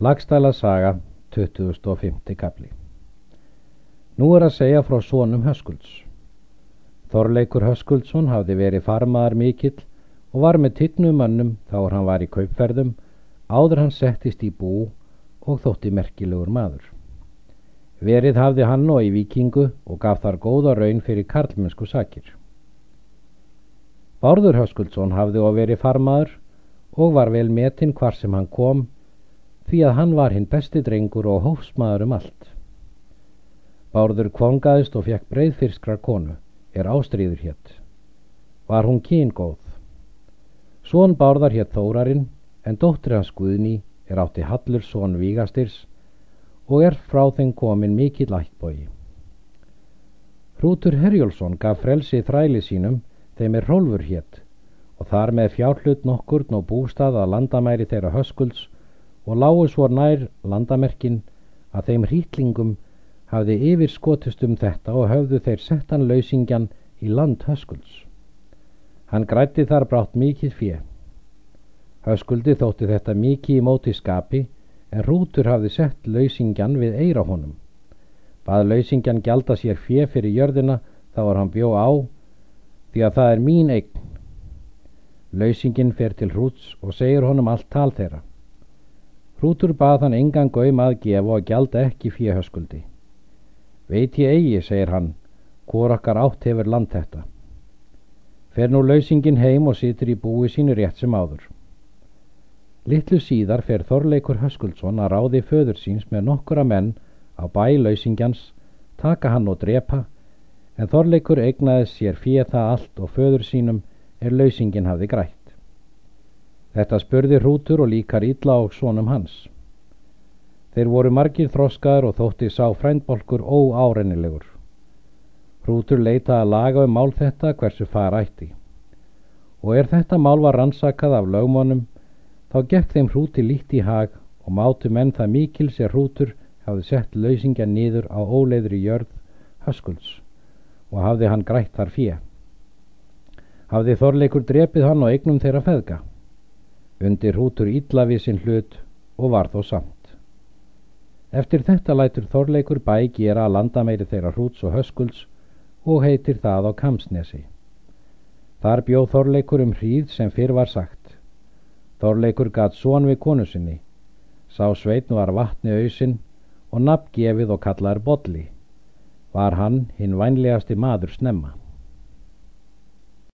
Lagstæla saga, 2005. kapli Nú er að segja frá sonum Höskulds. Þorleikur Höskuldsson hafði verið farmaðar mikill og var með tignum mönnum þá er hann var í kaupferðum, áður hann settist í bú og þótti merkilegur maður. Verið hafði hann og í vikingu og gaf þar góða raun fyrir karlmennsku sakir. Bárður Höskuldsson hafði og verið farmaður og var vel metinn hvar sem hann kom því að hann var hinn besti drengur og hófsmaður um allt. Bárður kvongaðist og fekk breyðfyrskrar konu, er ástriður hétt. Var hún kyngóð. Svon Bárðar hétt Þórarinn, en dóttir hans Guðni er átti Hallur svon Vígastirs og er frá þeim komin mikill ættbógi. Hrútur Herjólfsson gaf frelsi þræli sínum þeim er Rólfur hétt og þar með fjárhlut nokkurn og bústað að landamæri þeirra höskulds og lágu svo nær landamerkin að þeim hrítlingum hafði yfir skotist um þetta og höfðu þeir settan lausingjan í land höskulds. Hann grætti þar brátt mikið fjö. Höskuldi þótti þetta mikið í móti skapi en Rútur hafði sett lausingjan við eira honum. Bað lausingjan gjalda sér fjö fyrir jörðina þá var hann bjó á því að það er mín eign. Lausingin fer til Rúts og segir honum allt tal þeirra. Hrútur bað hann engan gaum að gefa og gjalda ekki fíahöskuldi. Veit ég eigi, segir hann, hvor okkar átt hefur land þetta. Fer nú lausingin heim og situr í búi sínu rétt sem áður. Littlu síðar fer Þorleikur Höskuldsson að ráði föður síns með nokkura menn á bæ lausingjans, taka hann og drepa, en Þorleikur eignaði sér fíð það allt og föður sínum er lausingin hafði grætt. Þetta spurði hrútur og líkar illa á svonum hans. Þeir voru margir þroskaður og þótti sá frændbolkur óárennilegur. Hrútur leita að laga um mál þetta hversu fara ætti. Og er þetta mál var rannsakað af lögmónum, þá gekk þeim hrúti líkt í hag og mátu menn það mikil sér hrútur hafði sett lausingja nýður á óleiðri jörð höskulds og hafði hann grætt þar fíja. Hafði þorleikur drepið hann og eignum þeirra feðga undir hútur ítla við sinn hlut og var þó samt. Eftir þetta lætur Þorleikur bæ gera að landa meiri þeirra hrúts og höskulds og heitir það á Kamsnesi. Þar bjóð Þorleikur um hríð sem fyrr var sagt. Þorleikur gatt són við konu sinni. Sá sveitn var vatni auðsin og nafngefið og kallar Bodli. Var hann hinn vænlegasti maður snemma.